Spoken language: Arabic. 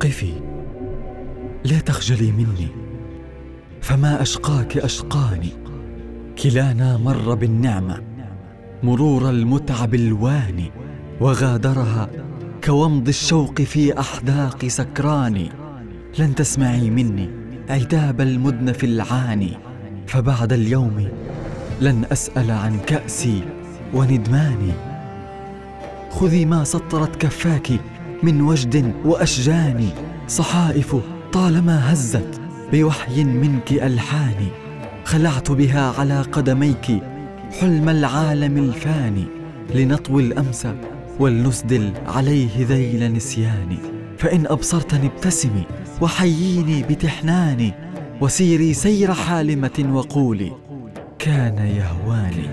قفي. لا تخجلي مني. فما أشقاك أشقاني. كلانا مر بالنعمة مرور المتعب الواني وغادرها كومض الشوق في أحداق سكران لن تسمعي مني عتاب المدنف العاني. فبعد اليوم لن أسأل عن كأسي وندماني. خذي ما سطرت كفاك من وجد وأشجان. صحائف طالما هزت بوحي منك ألحاني خلعت بها على قدميك حلم العالم الفاني. لنطوي الأمس ولنسدل عليه ذيل نسياني فإن أبصرتني ابتسمي وحييني بتحناني وسيري سير حالمة وقولي كان يهواني.